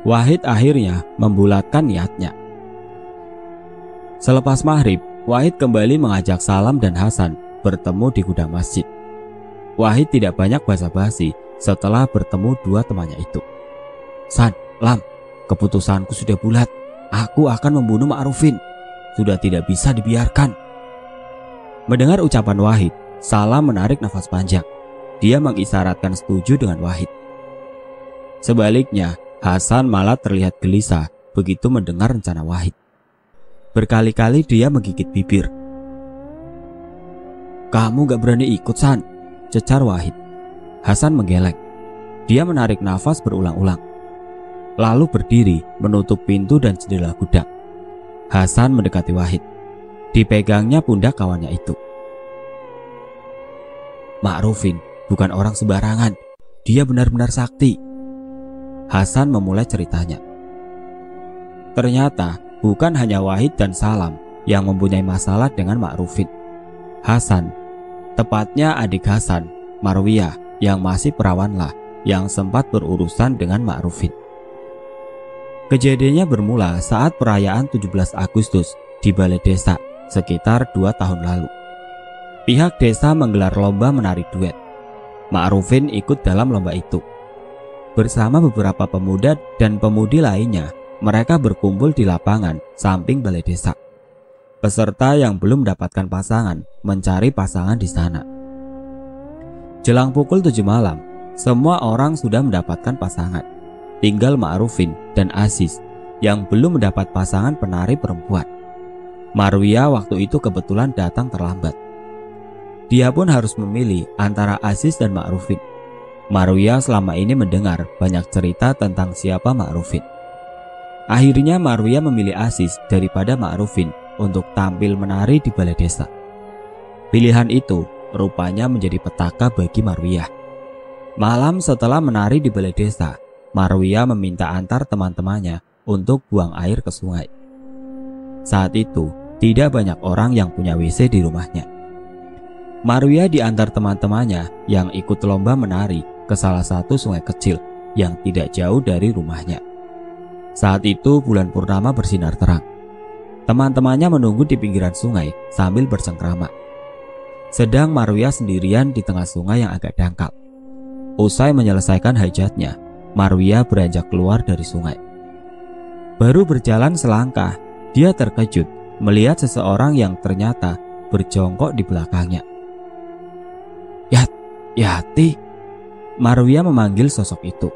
S1: Wahid akhirnya membulatkan niatnya. Selepas maghrib, Wahid kembali mengajak Salam dan Hasan bertemu di gudang masjid. Wahid tidak banyak basa-basi setelah bertemu dua temannya itu. San, Lam, keputusanku sudah bulat. Aku akan membunuh Ma'rufin. Sudah tidak bisa dibiarkan. Mendengar ucapan Wahid, Salam menarik nafas panjang. Dia mengisyaratkan setuju dengan Wahid. Sebaliknya, Hasan malah terlihat gelisah begitu mendengar rencana Wahid. Berkali-kali dia menggigit bibir. Kamu gak berani ikut, San? Cecar Wahid. Hasan menggeleng. Dia menarik nafas berulang-ulang. Lalu berdiri menutup pintu dan jendela gudang. Hasan mendekati Wahid. Dipegangnya pundak kawannya itu. Ma'rufin, bukan orang sembarangan. Dia benar-benar sakti. Hasan memulai ceritanya. Ternyata bukan hanya Wahid dan Salam yang mempunyai masalah dengan Ma'rufin. Hasan, tepatnya adik Hasan, Marwiyah yang masih perawanlah yang sempat berurusan dengan Ma'rufin. Kejadiannya bermula saat perayaan 17 Agustus di Balai Desa sekitar dua tahun lalu. Pihak desa menggelar lomba menari duet. Ma'rufin ikut dalam lomba itu. Bersama beberapa pemuda dan pemudi lainnya, mereka berkumpul di lapangan samping balai desa. Peserta yang belum mendapatkan pasangan mencari pasangan di sana. Jelang pukul 7 malam, semua orang sudah mendapatkan pasangan. Tinggal Ma'rufin dan Aziz yang belum mendapat pasangan penari perempuan. Marwia waktu itu kebetulan datang terlambat. Dia pun harus memilih antara Aziz dan Ma'rufin. Marwia selama ini mendengar banyak cerita tentang siapa Ma'rufin. Akhirnya Marwia memilih Aziz daripada Ma'rufin untuk tampil menari di balai desa. Pilihan itu rupanya menjadi petaka bagi Marwiyah. Malam setelah menari di balai desa, Marwiyah meminta antar teman-temannya untuk buang air ke sungai. Saat itu, tidak banyak orang yang punya WC di rumahnya. Maruya diantar teman-temannya yang ikut lomba menari ke salah satu sungai kecil yang tidak jauh dari rumahnya. Saat itu bulan purnama bersinar terang. Teman-temannya menunggu di pinggiran sungai sambil bersengkrama. Sedang Maruya sendirian di tengah sungai yang agak dangkal. Usai menyelesaikan hajatnya, Marwia beranjak keluar dari sungai. Baru berjalan selangkah, dia terkejut melihat seseorang yang ternyata berjongkok di belakangnya. Yati. Marwia memanggil sosok itu.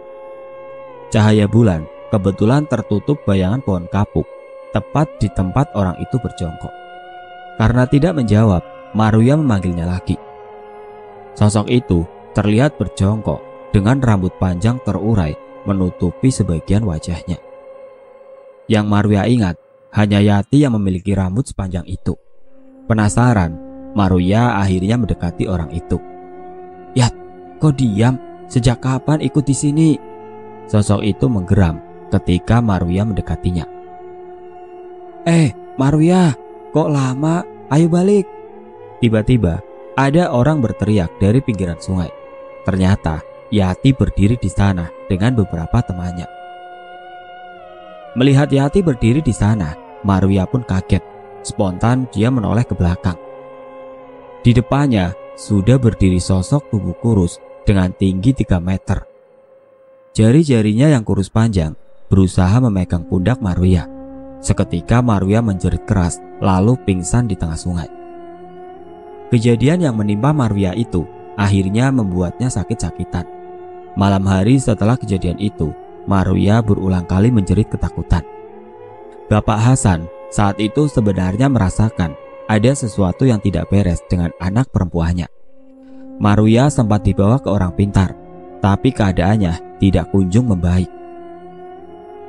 S1: Cahaya bulan kebetulan tertutup bayangan pohon kapuk tepat di tempat orang itu berjongkok. Karena tidak menjawab, Marwia memanggilnya lagi. Sosok itu terlihat berjongkok dengan rambut panjang terurai menutupi sebagian wajahnya. Yang Marwia ingat hanya Yati yang memiliki rambut sepanjang itu. Penasaran, Maruya akhirnya mendekati orang itu. Yat, kau diam? Sejak kapan ikut di sini? Sosok itu menggeram ketika Maruya mendekatinya. Eh, Maruya, kok lama? Ayo balik. Tiba-tiba, ada orang berteriak dari pinggiran sungai. Ternyata, Yati berdiri di sana dengan beberapa temannya. Melihat Yati berdiri di sana, Maruya pun kaget. Spontan dia menoleh ke belakang. Di depannya sudah berdiri sosok tubuh kurus dengan tinggi 3 meter. Jari-jarinya yang kurus panjang berusaha memegang pundak Marwia. Seketika Marwia menjerit keras lalu pingsan di tengah sungai. Kejadian yang menimpa Marwia itu akhirnya membuatnya sakit-sakitan. Malam hari setelah kejadian itu, Maruya berulang kali menjerit ketakutan. Bapak Hasan saat itu sebenarnya merasakan ada sesuatu yang tidak beres dengan anak perempuannya. Maruya sempat dibawa ke orang pintar, tapi keadaannya tidak kunjung membaik.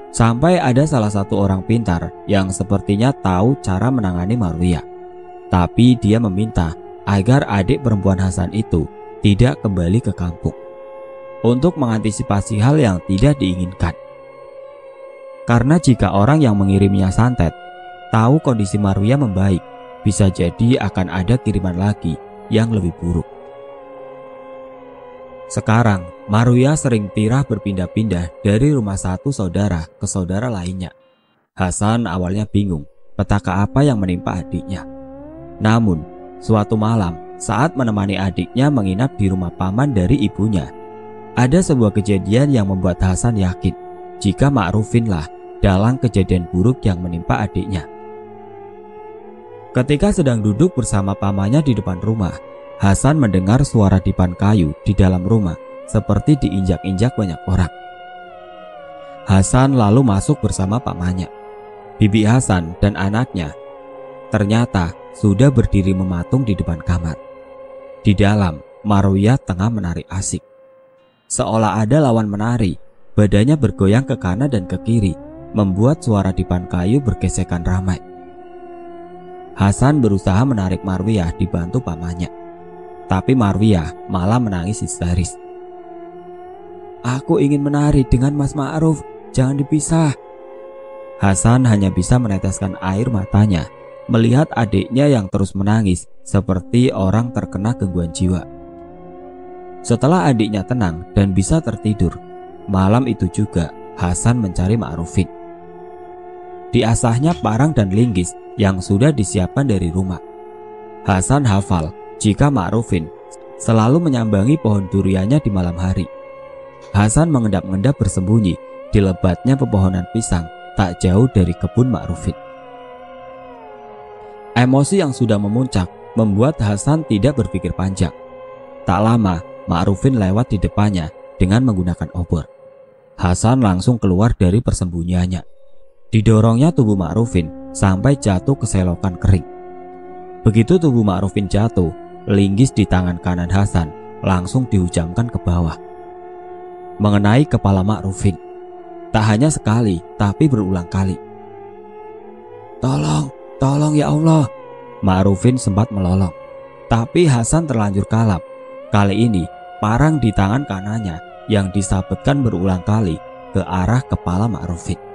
S1: Sampai ada salah satu orang pintar yang sepertinya tahu cara menangani Maruya. Tapi dia meminta agar adik perempuan Hasan itu tidak kembali ke kampung untuk mengantisipasi hal yang tidak diinginkan. Karena jika orang yang mengirimnya santet tahu kondisi Maruya membaik, bisa jadi akan ada kiriman lagi yang lebih buruk. Sekarang, Maruya sering pirah berpindah-pindah dari rumah satu saudara ke saudara lainnya. Hasan awalnya bingung petaka apa yang menimpa adiknya. Namun, suatu malam saat menemani adiknya menginap di rumah paman dari ibunya, ada sebuah kejadian yang membuat Hasan yakin jika Ma'rufinlah dalam kejadian buruk yang menimpa adiknya. Ketika sedang duduk bersama pamannya di depan rumah, Hasan mendengar suara dipan kayu di dalam rumah seperti diinjak-injak banyak orang. Hasan lalu masuk bersama pamannya. Bibi Hasan dan anaknya ternyata sudah berdiri mematung di depan kamar. Di dalam, Maruya tengah menari asik. Seolah ada lawan menari, badannya bergoyang ke kanan dan ke kiri, membuat suara dipan kayu bergesekan ramai. Hasan berusaha menarik Marwiyah dibantu pamannya. Tapi Marwiyah malah menangis histeris. Aku ingin menari dengan Mas Ma'ruf, jangan dipisah. Hasan hanya bisa meneteskan air matanya melihat adiknya yang terus menangis seperti orang terkena gangguan jiwa. Setelah adiknya tenang dan bisa tertidur, malam itu juga Hasan mencari Ma'rufin. Diasahnya parang dan linggis yang sudah disiapkan dari rumah. Hasan hafal jika Ma'rufin selalu menyambangi pohon duriannya di malam hari. Hasan mengendap-endap bersembunyi di lebatnya pepohonan pisang tak jauh dari kebun Ma'rufin. Emosi yang sudah memuncak membuat Hasan tidak berpikir panjang. Tak lama, Ma'rufin lewat di depannya dengan menggunakan obor. Hasan langsung keluar dari persembunyiannya. Didorongnya tubuh Ma'rufin sampai jatuh ke selokan kering. Begitu tubuh Ma'rufin jatuh, linggis di tangan kanan Hasan langsung dihujamkan ke bawah. Mengenai kepala Ma'rufin. Tak hanya sekali, tapi berulang kali. Tolong, tolong ya Allah. Ma'rufin sempat melolong. Tapi Hasan terlanjur kalap. Kali ini, parang di tangan kanannya yang disabetkan berulang kali ke arah kepala Ma'rufin.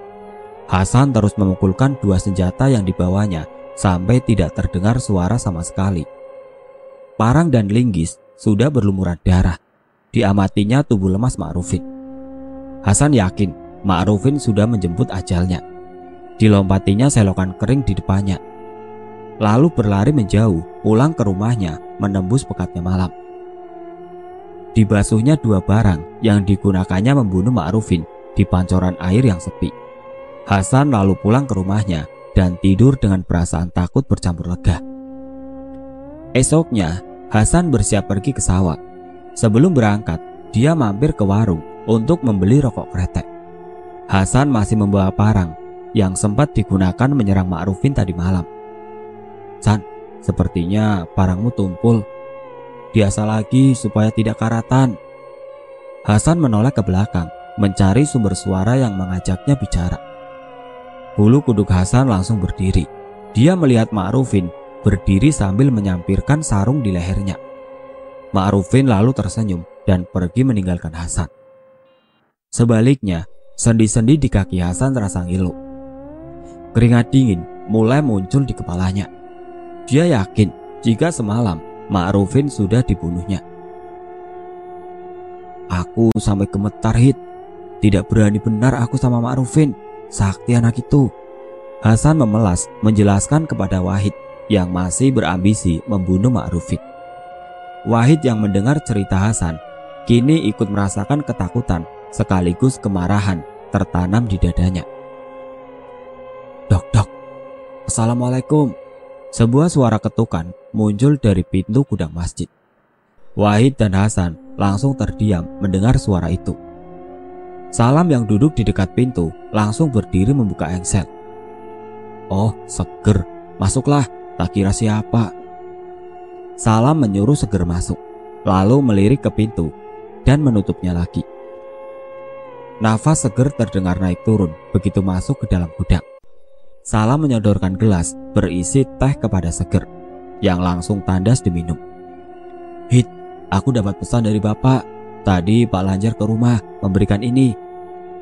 S1: Hasan terus memukulkan dua senjata yang dibawanya sampai tidak terdengar suara sama sekali. Parang dan linggis sudah berlumuran darah. Diamatinya tubuh lemas Ma'rufin. Hasan yakin Ma'rufin sudah menjemput ajalnya. Dilompatinya selokan kering di depannya. Lalu berlari menjauh, pulang ke rumahnya, menembus pekatnya malam. Dibasuhnya dua barang yang digunakannya membunuh Ma'rufin di pancoran air yang sepi. Hasan lalu pulang ke rumahnya dan tidur dengan perasaan takut bercampur lega. Esoknya, Hasan bersiap pergi ke sawah. Sebelum berangkat, dia mampir ke warung untuk membeli rokok kretek. Hasan masih membawa parang yang sempat digunakan menyerang Ma'rufin tadi malam. San, sepertinya parangmu tumpul. Biasa lagi supaya tidak karatan. Hasan menoleh ke belakang, mencari sumber suara yang mengajaknya bicara. Bulu kuduk Hasan langsung berdiri. Dia melihat Ma'rufin berdiri sambil menyampirkan sarung di lehernya. Ma'rufin lalu tersenyum dan pergi meninggalkan Hasan. Sebaliknya, sendi-sendi di kaki Hasan terasa ngilu. Keringat dingin mulai muncul di kepalanya. Dia yakin jika semalam Ma'rufin sudah dibunuhnya. Aku sampai gemetar hit. Tidak berani benar aku sama Ma'rufin. Sakti anak itu. Hasan memelas menjelaskan kepada Wahid yang masih berambisi membunuh Ma'rufin. Wahid yang mendengar cerita Hasan kini ikut merasakan ketakutan sekaligus kemarahan tertanam di dadanya. Dok, dok. Assalamualaikum. Sebuah suara ketukan muncul dari pintu gudang masjid. Wahid dan Hasan langsung terdiam mendengar suara itu. Salam yang duduk di dekat pintu langsung berdiri membuka engsel. Oh, seger. Masuklah, tak kira siapa. Salam menyuruh seger masuk, lalu melirik ke pintu dan menutupnya lagi. Nafas seger terdengar naik turun begitu masuk ke dalam gudang. Salam menyodorkan gelas berisi teh kepada seger, yang langsung tandas diminum. Hit, aku dapat pesan dari bapak. Tadi Pak Lanjar ke rumah memberikan ini.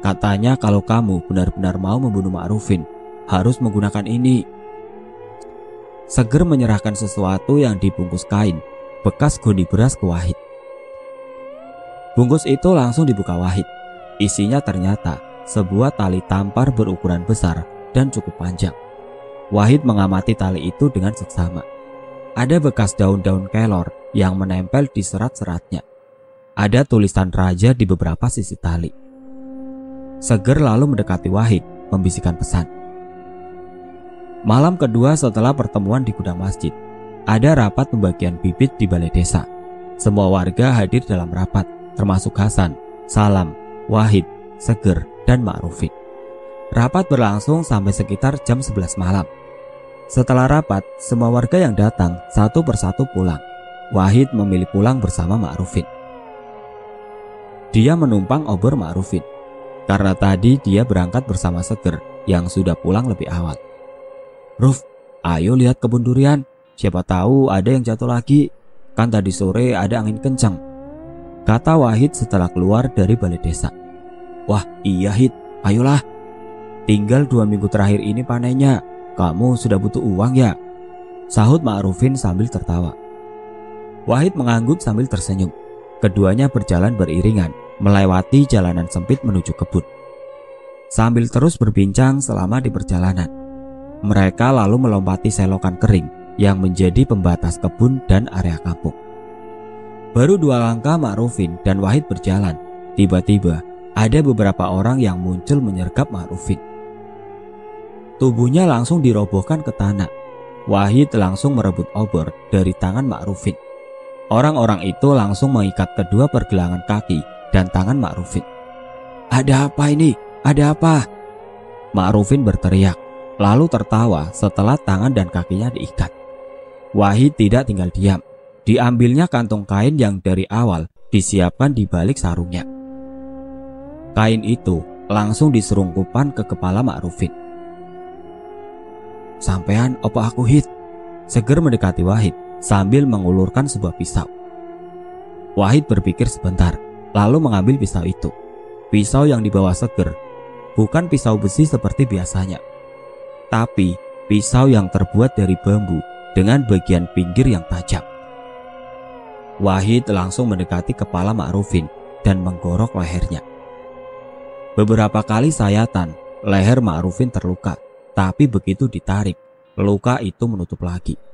S1: Katanya kalau kamu benar-benar mau membunuh Ma'rufin, harus menggunakan ini. Seger menyerahkan sesuatu yang dibungkus kain, bekas goni beras ke Wahid. Bungkus itu langsung dibuka Wahid. Isinya ternyata sebuah tali tampar berukuran besar dan cukup panjang. Wahid mengamati tali itu dengan seksama. Ada bekas daun-daun kelor yang menempel di serat-seratnya. Ada tulisan raja di beberapa sisi tali. Seger lalu mendekati Wahid, membisikkan pesan. Malam kedua setelah pertemuan di gudang masjid, ada rapat pembagian bibit di balai desa. Semua warga hadir dalam rapat, termasuk Hasan, Salam, Wahid, Seger, dan Ma'rufin. Rapat berlangsung sampai sekitar jam 11 malam. Setelah rapat, semua warga yang datang satu persatu pulang. Wahid memilih pulang bersama Ma'rufin. Dia menumpang obor Ma'rufin karena tadi dia berangkat bersama Seger yang sudah pulang lebih awal. Ruf, ayo lihat kebun durian. Siapa tahu ada yang jatuh lagi. Kan tadi sore ada angin kencang. Kata Wahid setelah keluar dari balai desa. Wah iya Hid, ayolah. Tinggal dua minggu terakhir ini panennya. Kamu sudah butuh uang ya? Sahut Ma'rufin sambil tertawa. Wahid mengangguk sambil tersenyum. Keduanya berjalan beriringan melewati jalanan sempit menuju kebun. Sambil terus berbincang selama di perjalanan, mereka lalu melompati selokan kering yang menjadi pembatas kebun dan area kampung. Baru dua langkah Ma'rufin dan Wahid berjalan, tiba-tiba ada beberapa orang yang muncul menyergap Ma'rufin. Tubuhnya langsung dirobohkan ke tanah. Wahid langsung merebut obor dari tangan Ma'rufin. Orang-orang itu langsung mengikat kedua pergelangan kaki dan tangan Ma'rufin. Ada apa ini? Ada apa? Ma'rufin berteriak, lalu tertawa setelah tangan dan kakinya diikat. Wahid tidak tinggal diam. Diambilnya kantung kain yang dari awal disiapkan di balik sarungnya. Kain itu langsung diserungkupan ke kepala Ma'rufin. Sampean opo aku hit? Seger mendekati Wahid sambil mengulurkan sebuah pisau. Wahid berpikir sebentar, lalu mengambil pisau itu. Pisau yang dibawa seger, bukan pisau besi seperti biasanya, tapi pisau yang terbuat dari bambu dengan bagian pinggir yang tajam. Wahid langsung mendekati kepala Ma'rufin dan menggorok lehernya. Beberapa kali sayatan, leher Ma'rufin terluka, tapi begitu ditarik, luka itu menutup lagi.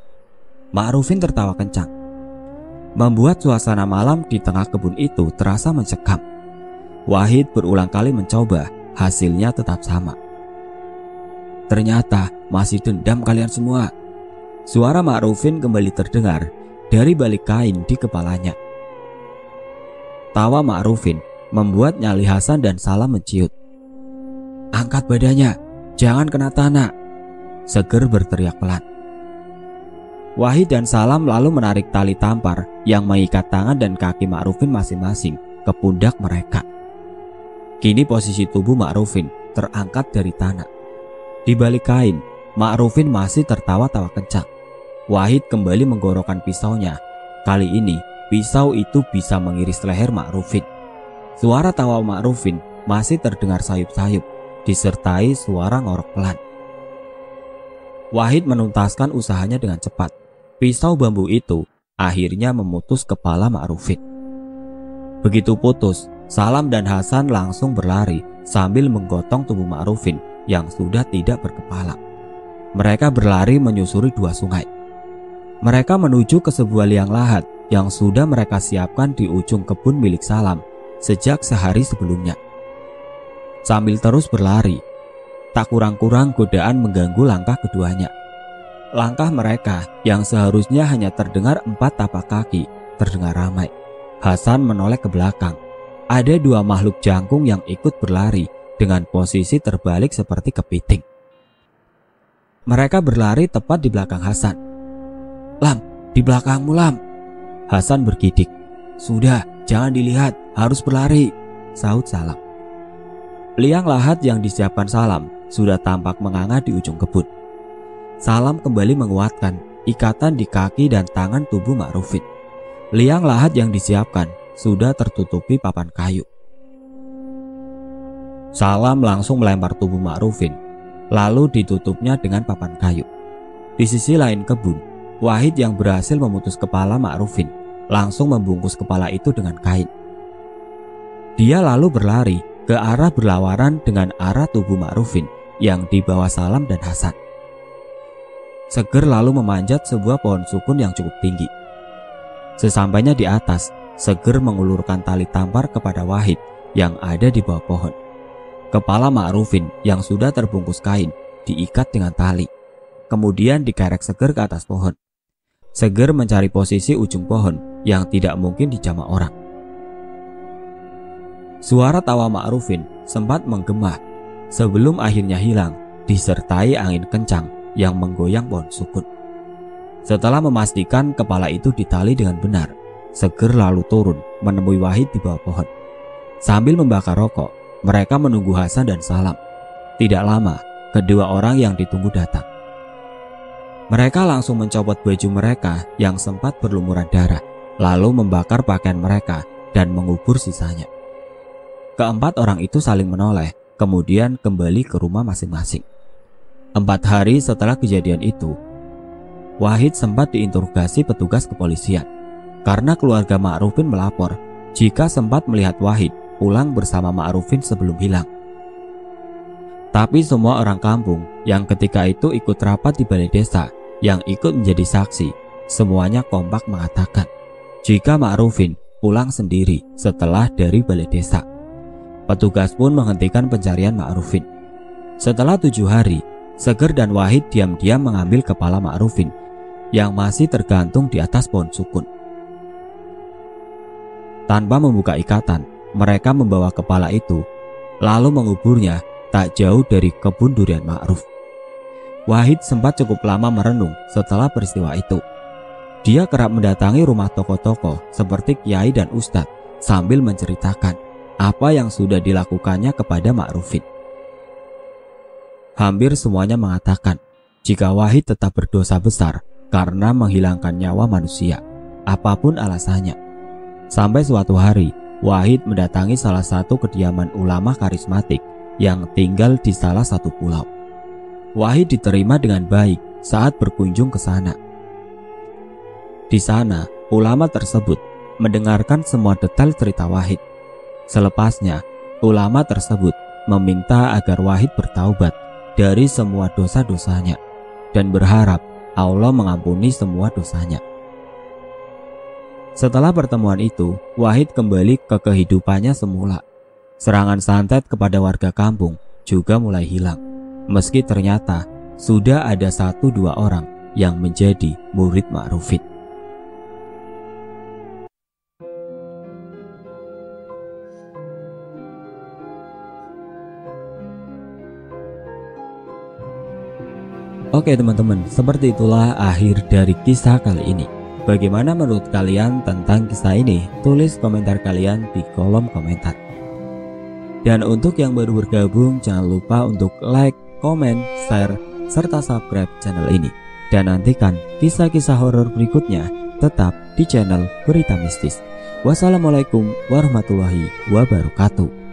S1: Ma'rufin tertawa kencang membuat suasana malam di tengah kebun itu terasa mencekam. Wahid berulang kali mencoba, hasilnya tetap sama. Ternyata masih dendam kalian semua. Suara Ma'rufin kembali terdengar dari balik kain di kepalanya. Tawa Ma'rufin membuat nyali Hasan dan Salam menciut. Angkat badannya, jangan kena tanah. Seger berteriak pelan. Wahid dan Salam lalu menarik tali tampar yang mengikat tangan dan kaki Ma'rufin masing-masing ke pundak mereka. Kini posisi tubuh Ma'rufin terangkat dari tanah. Di balik kain, Ma'rufin masih tertawa-tawa kencang. Wahid kembali menggorokkan pisaunya. Kali ini, pisau itu bisa mengiris leher Ma'rufin. Suara tawa Ma'rufin masih terdengar sayup-sayup, disertai suara ngorok pelan. Wahid menuntaskan usahanya dengan cepat Pisau bambu itu akhirnya memutus kepala Ma'rufin. Begitu putus, Salam dan Hasan langsung berlari sambil menggotong tubuh Ma'rufin yang sudah tidak berkepala. Mereka berlari menyusuri dua sungai. Mereka menuju ke sebuah liang lahat yang sudah mereka siapkan di ujung kebun milik Salam sejak sehari sebelumnya. Sambil terus berlari, tak kurang-kurang godaan mengganggu langkah keduanya. Langkah mereka yang seharusnya hanya terdengar empat tapak kaki terdengar ramai. Hasan menoleh ke belakang. Ada dua makhluk jangkung yang ikut berlari dengan posisi terbalik seperti kepiting. Mereka berlari tepat di belakang Hasan. Lam, di belakangmu Lam. Hasan bergidik. Sudah, jangan dilihat, harus berlari. Saud Salam. Liang lahat yang disiapkan Salam sudah tampak menganga di ujung kebun. Salam kembali menguatkan ikatan di kaki dan tangan tubuh Ma'rufin. Liang lahat yang disiapkan sudah tertutupi papan kayu. Salam langsung melempar tubuh Ma'rufin, lalu ditutupnya dengan papan kayu. Di sisi lain kebun, Wahid yang berhasil memutus kepala Ma'rufin langsung membungkus kepala itu dengan kain. Dia lalu berlari ke arah berlawaran dengan arah tubuh Ma'rufin yang dibawa Salam dan Hasan. Seger lalu memanjat sebuah pohon sukun yang cukup tinggi. Sesampainya di atas, Seger mengulurkan tali tampar kepada Wahid yang ada di bawah pohon. Kepala Ma'rufin yang sudah terbungkus kain diikat dengan tali. Kemudian dikerek Seger ke atas pohon. Seger mencari posisi ujung pohon yang tidak mungkin dijama orang. Suara tawa Ma'rufin sempat menggema sebelum akhirnya hilang disertai angin kencang yang menggoyang pohon sukun. Setelah memastikan kepala itu ditali dengan benar, Seger lalu turun menemui Wahid di bawah pohon. Sambil membakar rokok, mereka menunggu Hasan dan Salam. Tidak lama, kedua orang yang ditunggu datang. Mereka langsung mencopot baju mereka yang sempat berlumuran darah, lalu membakar pakaian mereka dan mengubur sisanya. Keempat orang itu saling menoleh, kemudian kembali ke rumah masing-masing. Empat hari setelah kejadian itu, Wahid sempat diinterogasi petugas kepolisian karena keluarga Ma'rufin melapor jika sempat melihat Wahid pulang bersama Ma'rufin sebelum hilang. Tapi semua orang kampung yang ketika itu ikut rapat di balai desa yang ikut menjadi saksi, semuanya kompak mengatakan jika Ma'rufin pulang sendiri setelah dari balai desa. Petugas pun menghentikan pencarian Ma'rufin. Setelah tujuh hari, Seger dan Wahid diam-diam mengambil kepala Ma'rufin yang masih tergantung di atas pohon sukun. Tanpa membuka ikatan, mereka membawa kepala itu lalu menguburnya tak jauh dari kebun durian Ma'ruf. Wahid sempat cukup lama merenung setelah peristiwa itu. Dia kerap mendatangi rumah tokoh-tokoh seperti kiai dan ustadz sambil menceritakan apa yang sudah dilakukannya kepada Ma'rufin. Hampir semuanya mengatakan jika Wahid tetap berdosa besar karena menghilangkan nyawa manusia, apa pun alasannya. Sampai suatu hari, Wahid mendatangi salah satu kediaman ulama karismatik yang tinggal di salah satu pulau. Wahid diterima dengan baik saat berkunjung ke sana. Di sana, ulama tersebut mendengarkan semua detail cerita Wahid Selepasnya, ulama tersebut meminta agar Wahid bertaubat dari semua dosa-dosanya dan berharap Allah mengampuni semua dosanya. Setelah pertemuan itu, Wahid kembali ke kehidupannya semula. Serangan santet kepada warga kampung juga mulai hilang, meski ternyata sudah ada satu dua orang yang menjadi murid Ma'rufid. Oke teman-teman, seperti itulah akhir dari kisah kali ini. Bagaimana menurut kalian tentang kisah ini? Tulis komentar kalian di kolom komentar. Dan untuk yang baru bergabung, jangan lupa untuk like, komen, share, serta subscribe channel ini. Dan nantikan kisah-kisah horor berikutnya tetap di channel Berita Mistis. Wassalamualaikum warahmatullahi wabarakatuh.